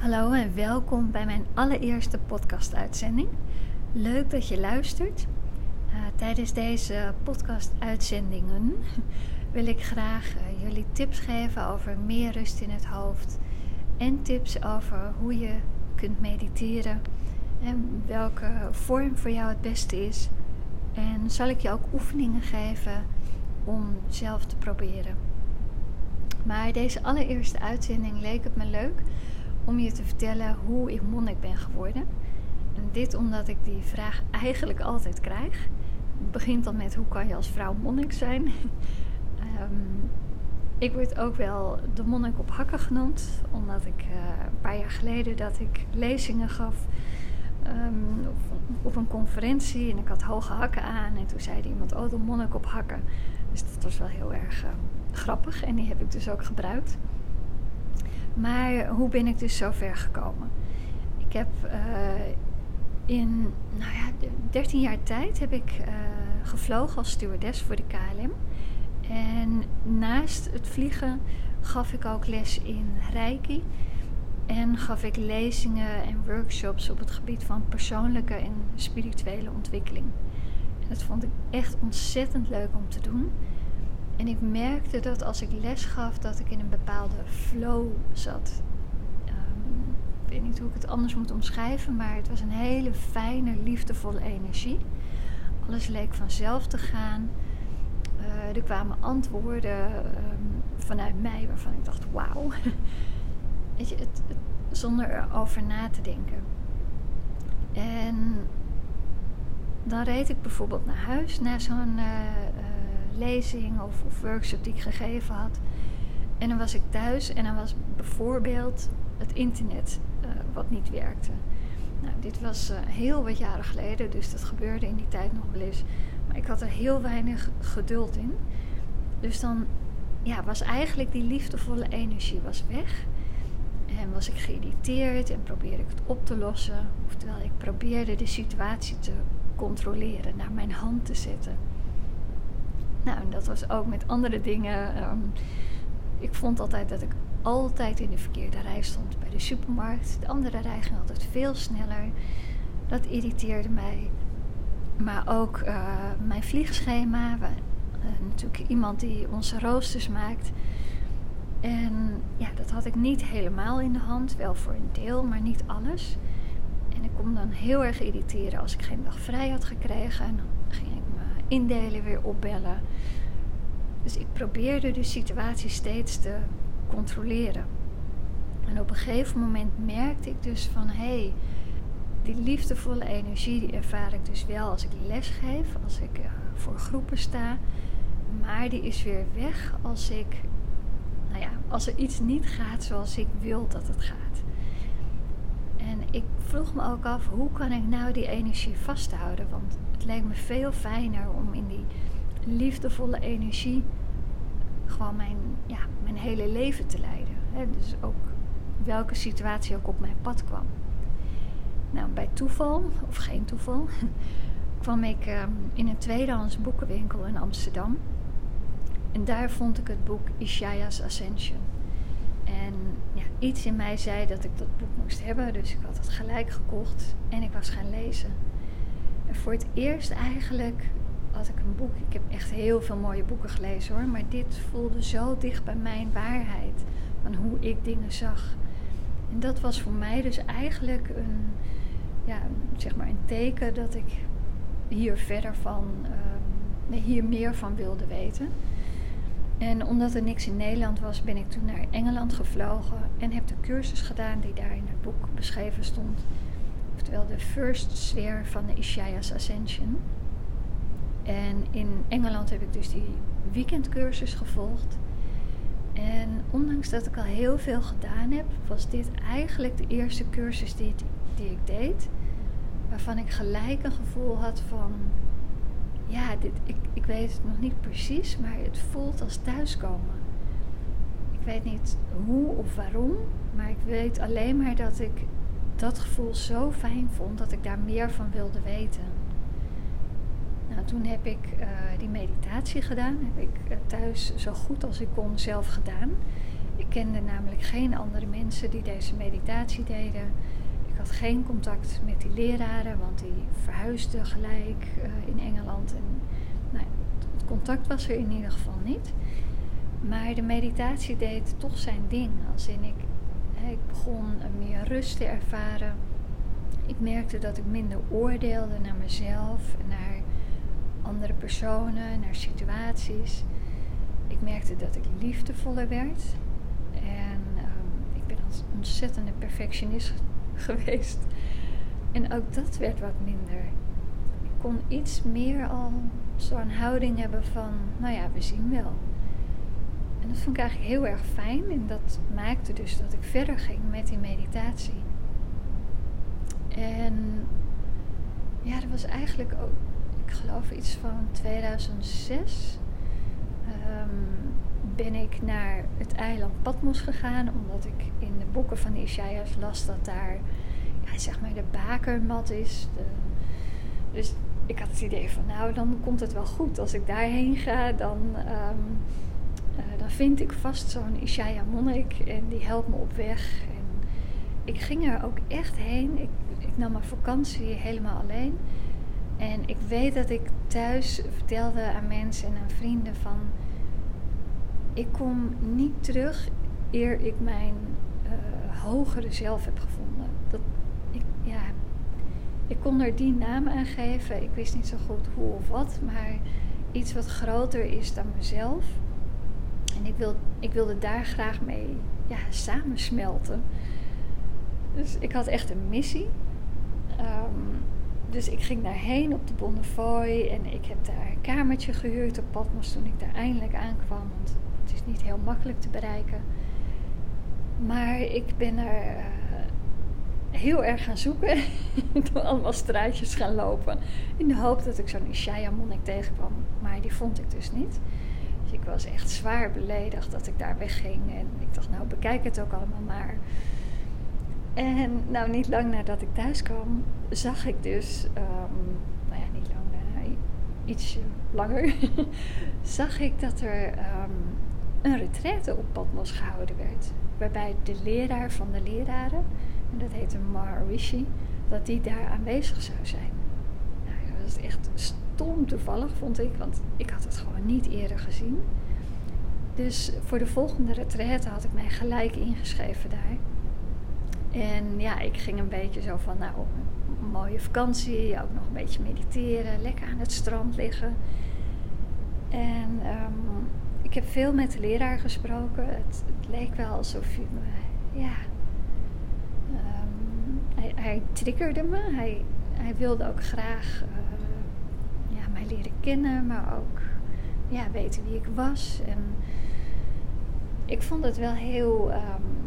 Hallo en welkom bij mijn allereerste podcast-uitzending. Leuk dat je luistert. Uh, tijdens deze podcast-uitzendingen wil ik graag uh, jullie tips geven over meer rust in het hoofd en tips over hoe je kunt mediteren en welke vorm voor jou het beste is. En zal ik je ook oefeningen geven om zelf te proberen. Maar deze allereerste uitzending leek het me leuk om je te vertellen hoe ik monnik ben geworden. En dit omdat ik die vraag eigenlijk altijd krijg. Het begint dan met hoe kan je als vrouw monnik zijn? um, ik word ook wel de monnik op hakken genoemd, omdat ik uh, een paar jaar geleden dat ik lezingen gaf um, op, op, een conferentie en ik had hoge hakken aan en toen zei iemand, oh de monnik op hakken. Dus dat was wel heel erg uh, grappig en die heb ik dus ook gebruikt. Maar hoe ben ik dus zo ver gekomen? Ik heb uh, in nou ja, 13 jaar tijd heb ik uh, gevlogen als stewardess voor de KLM. En naast het vliegen gaf ik ook les in Reiki. En gaf ik lezingen en workshops op het gebied van persoonlijke en spirituele ontwikkeling. En dat vond ik echt ontzettend leuk om te doen. En ik merkte dat als ik les gaf, dat ik in een bepaalde flow zat. Um, ik weet niet hoe ik het anders moet omschrijven, maar het was een hele fijne, liefdevolle energie. Alles leek vanzelf te gaan. Uh, er kwamen antwoorden um, vanuit mij waarvan ik dacht: wauw. Weet je, het, zonder erover na te denken. En dan reed ik bijvoorbeeld naar huis na zo'n uh, lezing of, of, workshop die ik gegeven had. En dan was ik thuis en dan was bijvoorbeeld het internet uh, wat niet werkte. Nou, dit was uh, heel wat jaren geleden, dus dat gebeurde in die tijd nog wel eens. Maar ik had er heel weinig geduld in. Dus dan ja, was eigenlijk die liefdevolle energie was weg. En was ik geïrriteerd en probeerde ik het op te lossen. Oftewel, ik probeerde de situatie te controleren, naar mijn hand te zetten. Nou, en dat was ook met andere dingen. Um, ik vond altijd dat ik altijd in de verkeerde rij stond bij de supermarkt. De andere rij ging altijd veel sneller. Dat irriteerde mij. Maar ook uh, mijn vliegschema. Waar, uh, natuurlijk iemand die onze roosters maakt. En ja, dat had ik niet helemaal in de hand. Wel voor een deel, maar niet alles. En ik kon dan heel erg irriteren als ik geen dag vrij had gekregen. En dan ging indelen weer opbellen. Dus ik probeerde de situatie steeds te controleren. En op een gegeven moment merkte ik dus van hé, hey, die liefdevolle energie die ervaar ik dus wel als ik les geef, als ik uh, voor groepen sta. Maar die is weer weg als ik, nou ja, als er iets niet gaat zoals ik wil dat het gaat. En ik vroeg me ook af, hoe kan ik nou die energie vasthouden? Want het leek me veel fijner om in die liefdevolle energie gewoon mijn, ja, mijn hele leven te leiden. Dus ook welke situatie ook op mijn pad kwam. Nou, bij toeval, of geen toeval, kwam ik um, in een tweedehands boekenwinkel in Amsterdam. En daar vond ik het boek Ishaya's Ascension. En ja, iets in mij zei dat ik dat boek moest hebben, dus ik had het gelijk gekocht en ik was gaan lezen. En voor het eerst eigenlijk had ik een boek. Ik heb echt heel veel mooie boeken gelezen hoor, maar dit voelde zo dicht bij mijn waarheid van hoe ik dingen zag. En dat was voor mij dus eigenlijk een, ja, zeg maar een teken dat ik hier verder van, um, hier meer van wilde weten. En omdat er niks in Nederland was, ben ik toen naar Engeland gevlogen en heb de cursus gedaan die daar in het boek beschreven stond. Oftewel de First Sphere van de Ishaya's Ascension. En in Engeland heb ik dus die weekendcursus gevolgd. En ondanks dat ik al heel veel gedaan heb, was dit eigenlijk de eerste cursus die, die ik deed. Waarvan ik gelijk een gevoel had van, ja, dit, ik, ik weet het nog niet precies, maar het voelt als thuiskomen. Ik weet niet hoe of waarom, maar ik weet alleen maar dat ik dat gevoel zo fijn vond dat ik daar meer van wilde weten. Nou, toen heb ik uh, die meditatie gedaan. Heb ik uh, thuis zo goed als ik kon zelf gedaan. Ik kende namelijk geen andere mensen die deze meditatie deden. Had geen contact met die leraren, want die verhuisden gelijk uh, in Engeland. En nou, het contact was er in ieder geval niet. Maar de meditatie deed toch zijn ding. Als in ik, ik begon meer rust te ervaren. Ik merkte dat ik minder oordeelde naar mezelf, naar andere personen, naar situaties. Ik merkte dat ik liefdevoller werd. En um, ik ben als ontzettende perfectionist geweest. En ook dat werd wat minder. Ik kon iets meer al zo'n houding hebben van, nou ja, we zien wel. En dat vond ik eigenlijk heel erg fijn. En dat maakte dus dat ik verder ging met die meditatie. En ja, dat was eigenlijk ook, ik geloof iets van 2006. Ehm, ben ik naar het eiland Patmos gegaan, omdat ik in de boeken van de las dat daar ja, zeg maar de bakermat is. De, dus ik had het idee van, nou, dan komt het wel goed. Als ik daarheen ga, dan, um, dan vind ik vast zo'n Isaiah monnik en die helpt me op weg. En ik ging er ook echt heen. Ik, ik nam mijn vakantie helemaal alleen. En ik weet dat ik thuis vertelde aan mensen en aan vrienden van... Ik kom niet terug eer ik mijn uh, hogere zelf heb gevonden. Dat, ik, ja, ik kon er die naam aan geven. Ik wist niet zo goed hoe of wat. Maar iets wat groter is dan mezelf. En ik, wil, ik wilde daar graag mee ja, samensmelten. Dus ik had echt een missie. Um, dus ik ging daarheen op de Bonnefoy en ik heb daar een kamertje gehuurd op Patmos toen ik daar eindelijk aankwam. Want is niet heel makkelijk te bereiken. Maar ik ben er uh, heel erg gaan zoeken. Door allemaal straatjes gaan lopen. In de hoop dat ik zo'n Ishaya monnik tegenkwam. Maar die vond ik dus niet. Dus ik was echt zwaar beledigd dat ik daar wegging. En ik dacht, nou bekijk het ook allemaal maar. En nou, niet lang nadat ik thuis kwam, zag ik dus, um, nou ja, niet lang, uh, iets langer, zag ik dat er um, een retraite op Patmos gehouden werd. Waarbij de leraar van de leraren, en dat heette Maharishi, dat die daar aanwezig zou zijn. Nou, dat was echt stom toevallig, vond ik, want ik had het gewoon niet eerder gezien. Dus voor de volgende retraite had ik mij gelijk ingeschreven daar. En ja, ik ging een beetje zo van, nou, een mooie vakantie, ook nog een beetje mediteren, lekker aan het strand liggen. En um, ik heb veel met de leraar gesproken. Het, leek wel alsof hij me, ja, um, hij, triggerde me. Hij, hij wilde ook graag uh, ja, mij leren kennen, maar ook ja, weten wie ik was. En ik vond het wel heel um,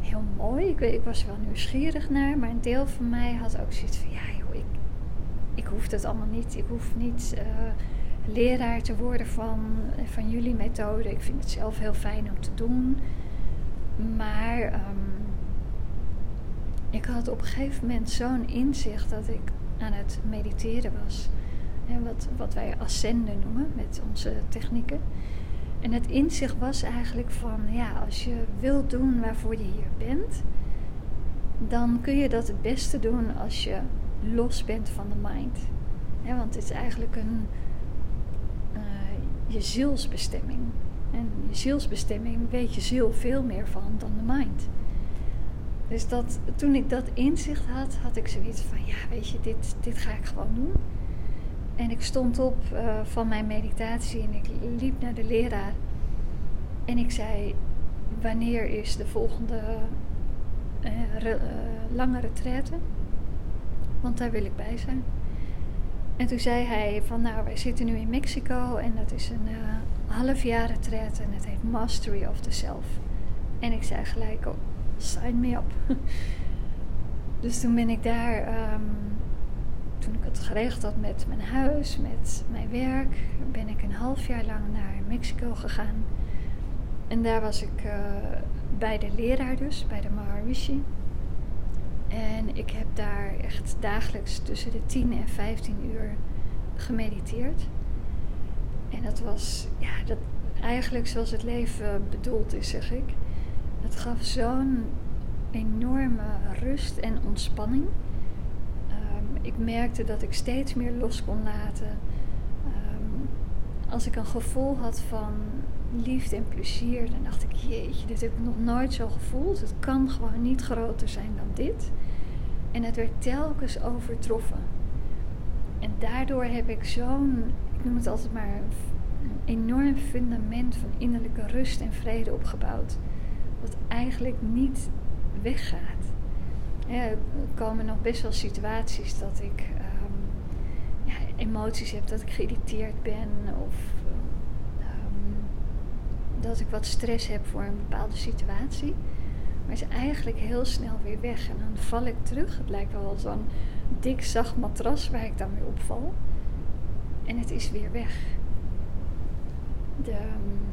heel mooi. Ik, was er wel nieuwsgierig naar, maar een deel van mij had ook zoiets van: ja, joh, ik, ik hoef het allemaal niet. Ik hoef niet uh, leraar te worden van, van jullie methode. Ik vind het zelf heel fijn om te doen. Maar um, ik had op een gegeven moment zo'n inzicht dat ik aan het mediteren was. En wat, wat wij ascenden noemen met onze technieken. En het inzicht was eigenlijk van, ja, als je wilt doen waarvoor je hier bent, dan kun je dat het beste doen als je los bent van de mind. want het is eigenlijk een, je zielsbestemming. En je zielsbestemming weet je ziel veel meer van dan de mind. Dus dat, toen ik dat inzicht had, had ik zoiets van, ja, weet je, dit, dit ga ik gewoon doen. En ik stond op uh, van mijn meditatie en ik liep naar de leraar. En ik zei: Wanneer is de volgende uh, re, uh, lange retraite? Want daar wil ik bij zijn. En toen zei hij: Van nou, wij zitten nu in Mexico en dat is een half jaar retraite en het heet Mastery of the Self. En ik zei gelijk: Oh, sign me up. dus toen ben ik daar. Um, toen ik het geregeld had met mijn huis, met mijn werk, ben ik een half jaar lang naar Mexico gegaan. En daar was ik uh, bij de leraar dus, bij de Maharishi. En ik heb daar echt dagelijks tussen de 10 en 15 uur gemediteerd. En dat was, ja, dat, eigenlijk zoals het leven bedoeld is, zeg ik. Het gaf zo'n enorme rust en ontspanning. Ehm, ik merkte dat ik steeds meer los kon laten. Ehm, als ik een gevoel had van liefde en plezier, dan dacht ik: Jeetje, dit heb ik nog nooit zo gevoeld. Het kan gewoon niet groter zijn dan dit. En het werd telkens overtroffen. En daardoor heb ik zo'n, ik noem het altijd maar, een enorm fundament van innerlijke rust en vrede opgebouwd. Wat eigenlijk niet weggaat. er komen nog best wel situaties dat ik um, ja, emoties heb, dat ik geïrriteerd ben of um, dat ik wat stress heb voor een bepaalde situatie. Maar is eigenlijk heel snel weer weg en dan val ik terug. Het lijkt wel zo'n dik zacht matras waar ik dan weer op val. En het is weer weg. De, ehm,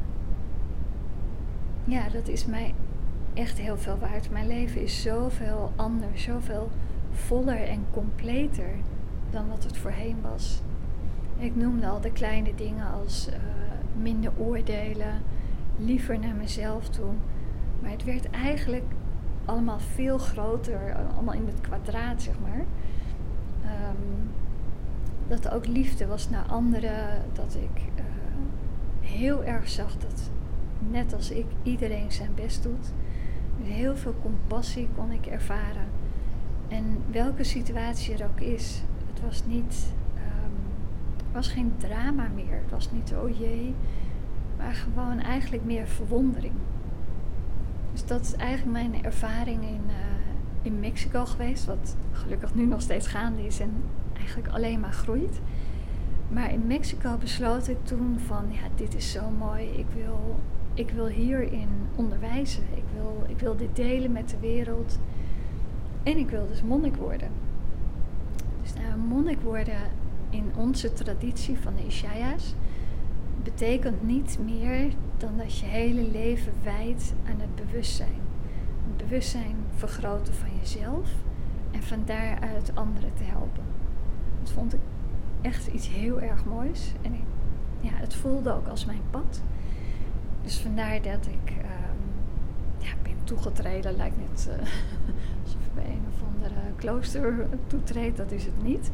ja, dat is mij echt heel veel waard. Mijn leven is zoveel anders, zoveel voller en completer dan wat het voorheen was. Ik noemde al de kleine dingen als uh, minder oordelen, liever naar mezelf toe. Maar het werd eigenlijk allemaal veel groter, allemaal in het kwadraat, zeg maar. Um, dat ook liefde was naar anderen, dat ik uh, heel erg zag dat net als ik iedereen zijn best doet. Heel veel compassie kon ik ervaren. En welke situatie er ook is, het was niet, um, was geen drama meer. Het was niet oh jee, maar gewoon eigenlijk meer verwondering. Dus dat is eigenlijk mijn ervaring in, uh, in Mexico geweest, wat gelukkig nu nog steeds gaande is en eigenlijk alleen maar groeit. Maar in Mexico besloot ik toen van, ja, dit is zo mooi. Ik wil, ik wil hierin onderwijzen. Ik wil, ik wil dit delen met de wereld. En ik wil dus monnik worden. Dus nou, monnik worden in onze traditie van de Ishaya's betekent niet meer dan dat je hele leven wijdt aan het bewustzijn. Het bewustzijn vergroten van jezelf en van daaruit anderen te helpen. Dat vond ik echt iets heel erg moois. En ja, het voelde ook als mijn pad. Dus vandaar dat ik um, ja, ben toegetreden. Lijkt net uh, alsof ik bij een of andere klooster toetreed. Dat is het niet.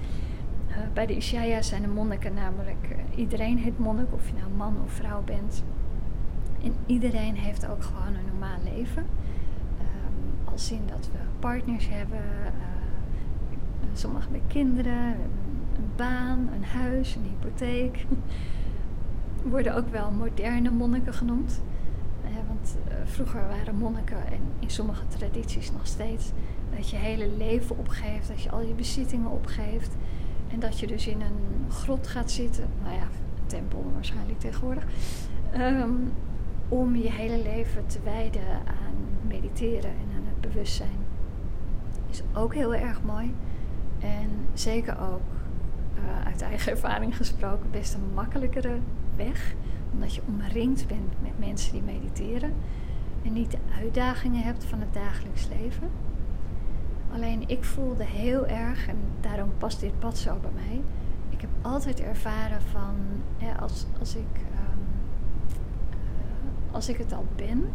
Uh, bij de Ishaya zijn de monniken namelijk... Uh, iedereen heet monnik, of je nou man of vrouw bent. En iedereen heeft ook gewoon een normaal leven. Um, als in dat we partners hebben... sommigen met kinderen, een baan, een huis, een hypotheek. Worden ook wel moderne monniken genoemd. Eh, want vroeger waren monniken, en in sommige tradities nog steeds, dat je hele leven opgeeft, dat je al je bezittingen opgeeft. En dat je dus in een grot gaat zitten, nou ja, een tempel waarschijnlijk tegenwoordig. Um, om je hele leven te wijden aan mediteren en aan het bewustzijn. Is ook heel erg mooi. En zeker ook uh, uit eigen ervaring gesproken best een makkelijkere weg. Omdat je omringd bent met mensen die mediteren. En niet de uitdagingen hebt van het dagelijks leven. Alleen ik voelde heel erg, en daarom past dit pad zo bij mij. Ik heb altijd ervaren van, als, als, ik, um, uh, als ik het al ben,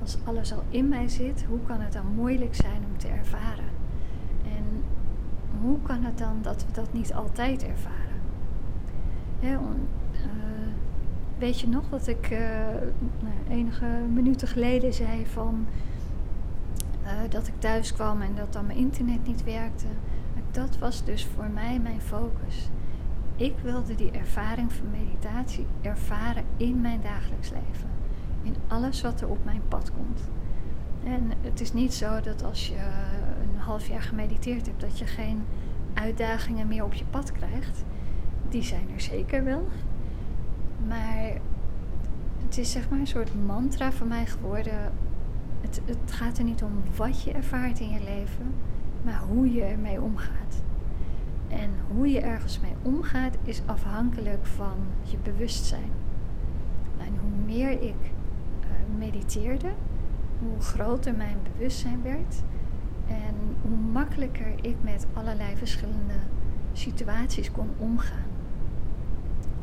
als alles al in mij zit, hoe kan het dan moeilijk zijn om te ervaren? En hoe kan het dan dat we dat niet altijd ervaren? Uh, weet je nog dat ik uh, nou, enige minuten geleden zei van uh, dat ik thuis kwam en dat dan mijn internet niet werkte? Dat was dus voor mij mijn focus. Ik wilde die ervaring van meditatie ervaren in mijn dagelijks leven. In alles wat er op mijn pad komt. En het is niet zo dat als je een half jaar gemediteerd hebt, dat je geen uitdagingen meer op je pad krijgt. Die zijn er zeker wel. Maar het is zeg maar een soort mantra voor mij geworden. Het, het gaat er niet om wat je ervaart in je leven, maar hoe je ermee omgaat. En hoe je ergens mee omgaat is afhankelijk van je bewustzijn. En hoe meer ik uh, mediteerde, hoe groter mijn bewustzijn werd en hoe makkelijker ik met allerlei verschillende situaties kon omgaan.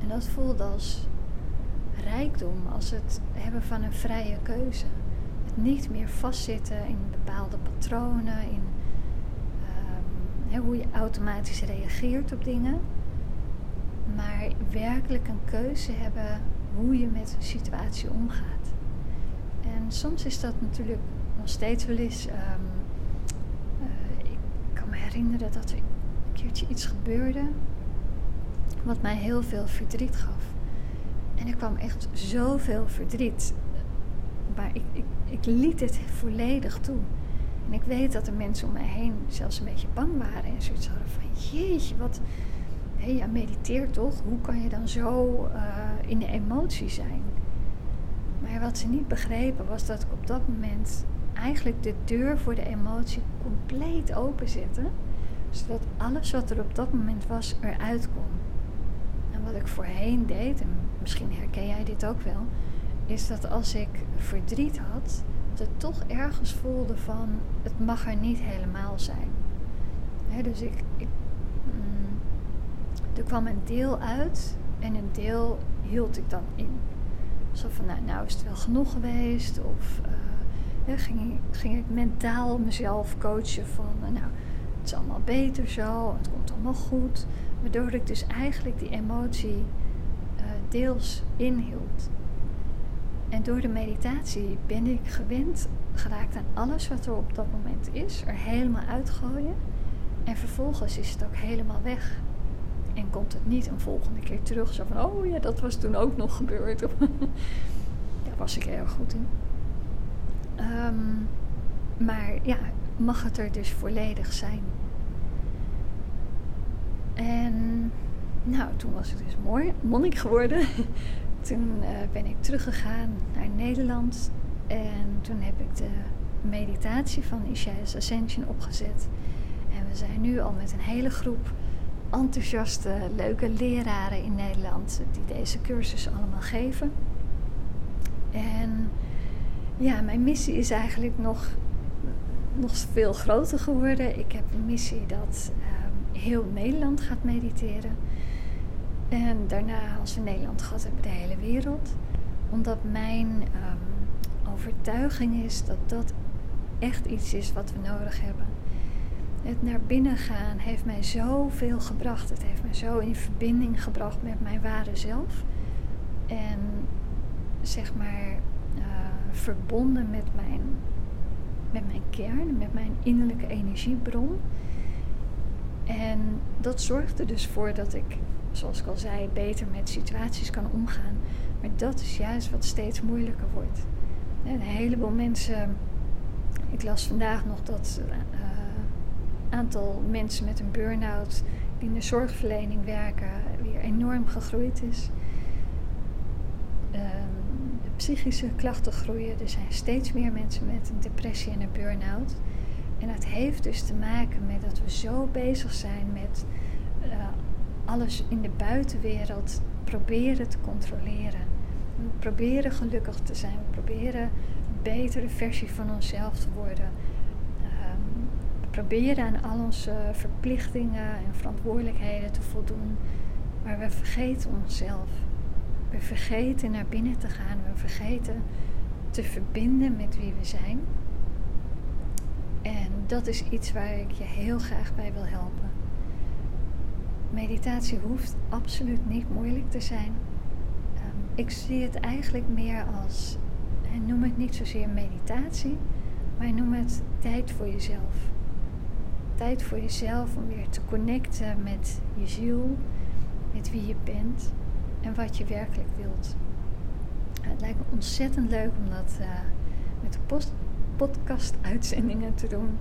En dat voelde als rijkdom als het hebben van een vrije keuze. Niet meer vastzitten in bepaalde patronen, in ehm, hoe je automatisch reageert op dingen. Maar werkelijk een keuze hebben hoe je met een situatie omgaat. En soms is dat natuurlijk nog steeds wel eens. Ehm, eh, ik kan me herinneren dat er een keertje iets gebeurde. wat mij heel veel verdriet gaf. En er kwam echt zoveel verdriet. Maar ik, ik, ik liet het volledig toe. En ik weet dat er mensen om mij heen zelfs een beetje bang waren. En zoiets hadden van, jeetje, wat... Hé, ja, mediteer toch? Hoe kan je dan zo uh, in de emotie zijn? Maar wat ze niet begrepen was dat ik op dat moment eigenlijk de deur voor de emotie compleet open zette. Zodat alles wat er op dat moment was eruit kon. En wat ik voorheen deed, en misschien herken jij dit ook wel, is dat als ik verdriet had, dat het toch ergens voelde van het mag er niet helemaal zijn. dus ik, ik mm, er kwam een deel uit en een deel hield ik dan in. Zo van, nou, nou is het wel genoeg geweest. Of uh, ging, ik, ging ik mentaal mezelf coachen van, uh, nou, het is allemaal beter zo, het komt allemaal goed. Waardoor ik dus eigenlijk die emotie uh, deels inhield. En door de meditatie ben ik gewend geraakt aan alles wat er op dat moment is, er helemaal uitgooien. En vervolgens is het ook helemaal weg. En komt het niet een volgende keer terug. Zo van, oh ja, dat was toen ook nog gebeurd. Daar was ik erg goed in. Um, maar ja, mag het er dus volledig zijn. En nou, toen was ik dus mooi monnik geworden. toen uh, ben ik teruggegaan naar Nederland. En toen heb ik de meditatie van Ishaya's Ascension opgezet. En we zijn nu al met een hele groep enthousiaste, leuke leraren in Nederland die deze cursus allemaal geven. En ja, mijn missie is eigenlijk nog, nog veel groter geworden. Ik heb een missie dat um, heel Nederland gaat mediteren. En daarna, als we Nederland gehad hebben, de hele wereld. Omdat mijn um, overtuiging is dat dat echt iets is wat we nodig hebben het naar binnen gaan heeft mij zoveel gebracht. Het heeft mij zo in verbinding gebracht met mijn ware zelf. En zeg maar uh, verbonden met mijn, met mijn kern, met mijn innerlijke energiebron. En dat zorgt er dus voor dat ik, zoals ik al zei, beter met situaties kan omgaan. Maar dat is juist wat steeds moeilijker wordt. Een heleboel mensen. Ik las vandaag nog dat uh, aantal mensen met een burn-out die in de zorgverlening werken weer enorm gegroeid is. Ehm, de psychische klachten groeien. Er zijn steeds meer mensen met een depressie en een burn-out. En dat heeft dus te maken met dat we zo bezig zijn met uh, alles in de buitenwereld proberen te controleren. We proberen gelukkig te zijn. We proberen een betere versie van onszelf te worden proberen aan al onze verplichtingen en verantwoordelijkheden te voldoen. Maar we vergeten onszelf. We vergeten naar binnen te gaan. We vergeten te verbinden met wie we zijn. En dat is iets waar ik je heel graag bij wil helpen. Meditatie hoeft absoluut niet moeilijk te zijn. Um, ik zie het eigenlijk meer als, noem het niet zozeer meditatie, maar noem het tijd voor jezelf tijd voor jezelf om weer te connecten met je ziel, met wie je bent en wat je werkelijk wilt. Het lijkt me ontzettend leuk om dat uh, met de podcast-uitzendingen te doen.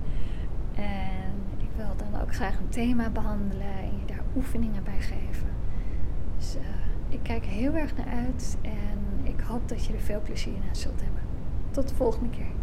En ik wil dan ook graag een thema behandelen en oefeningen bij geven. Dus uh, ik kijk heel erg naar uit en ik hoop dat je er veel plezier aan zult hebben. Tot de volgende keer.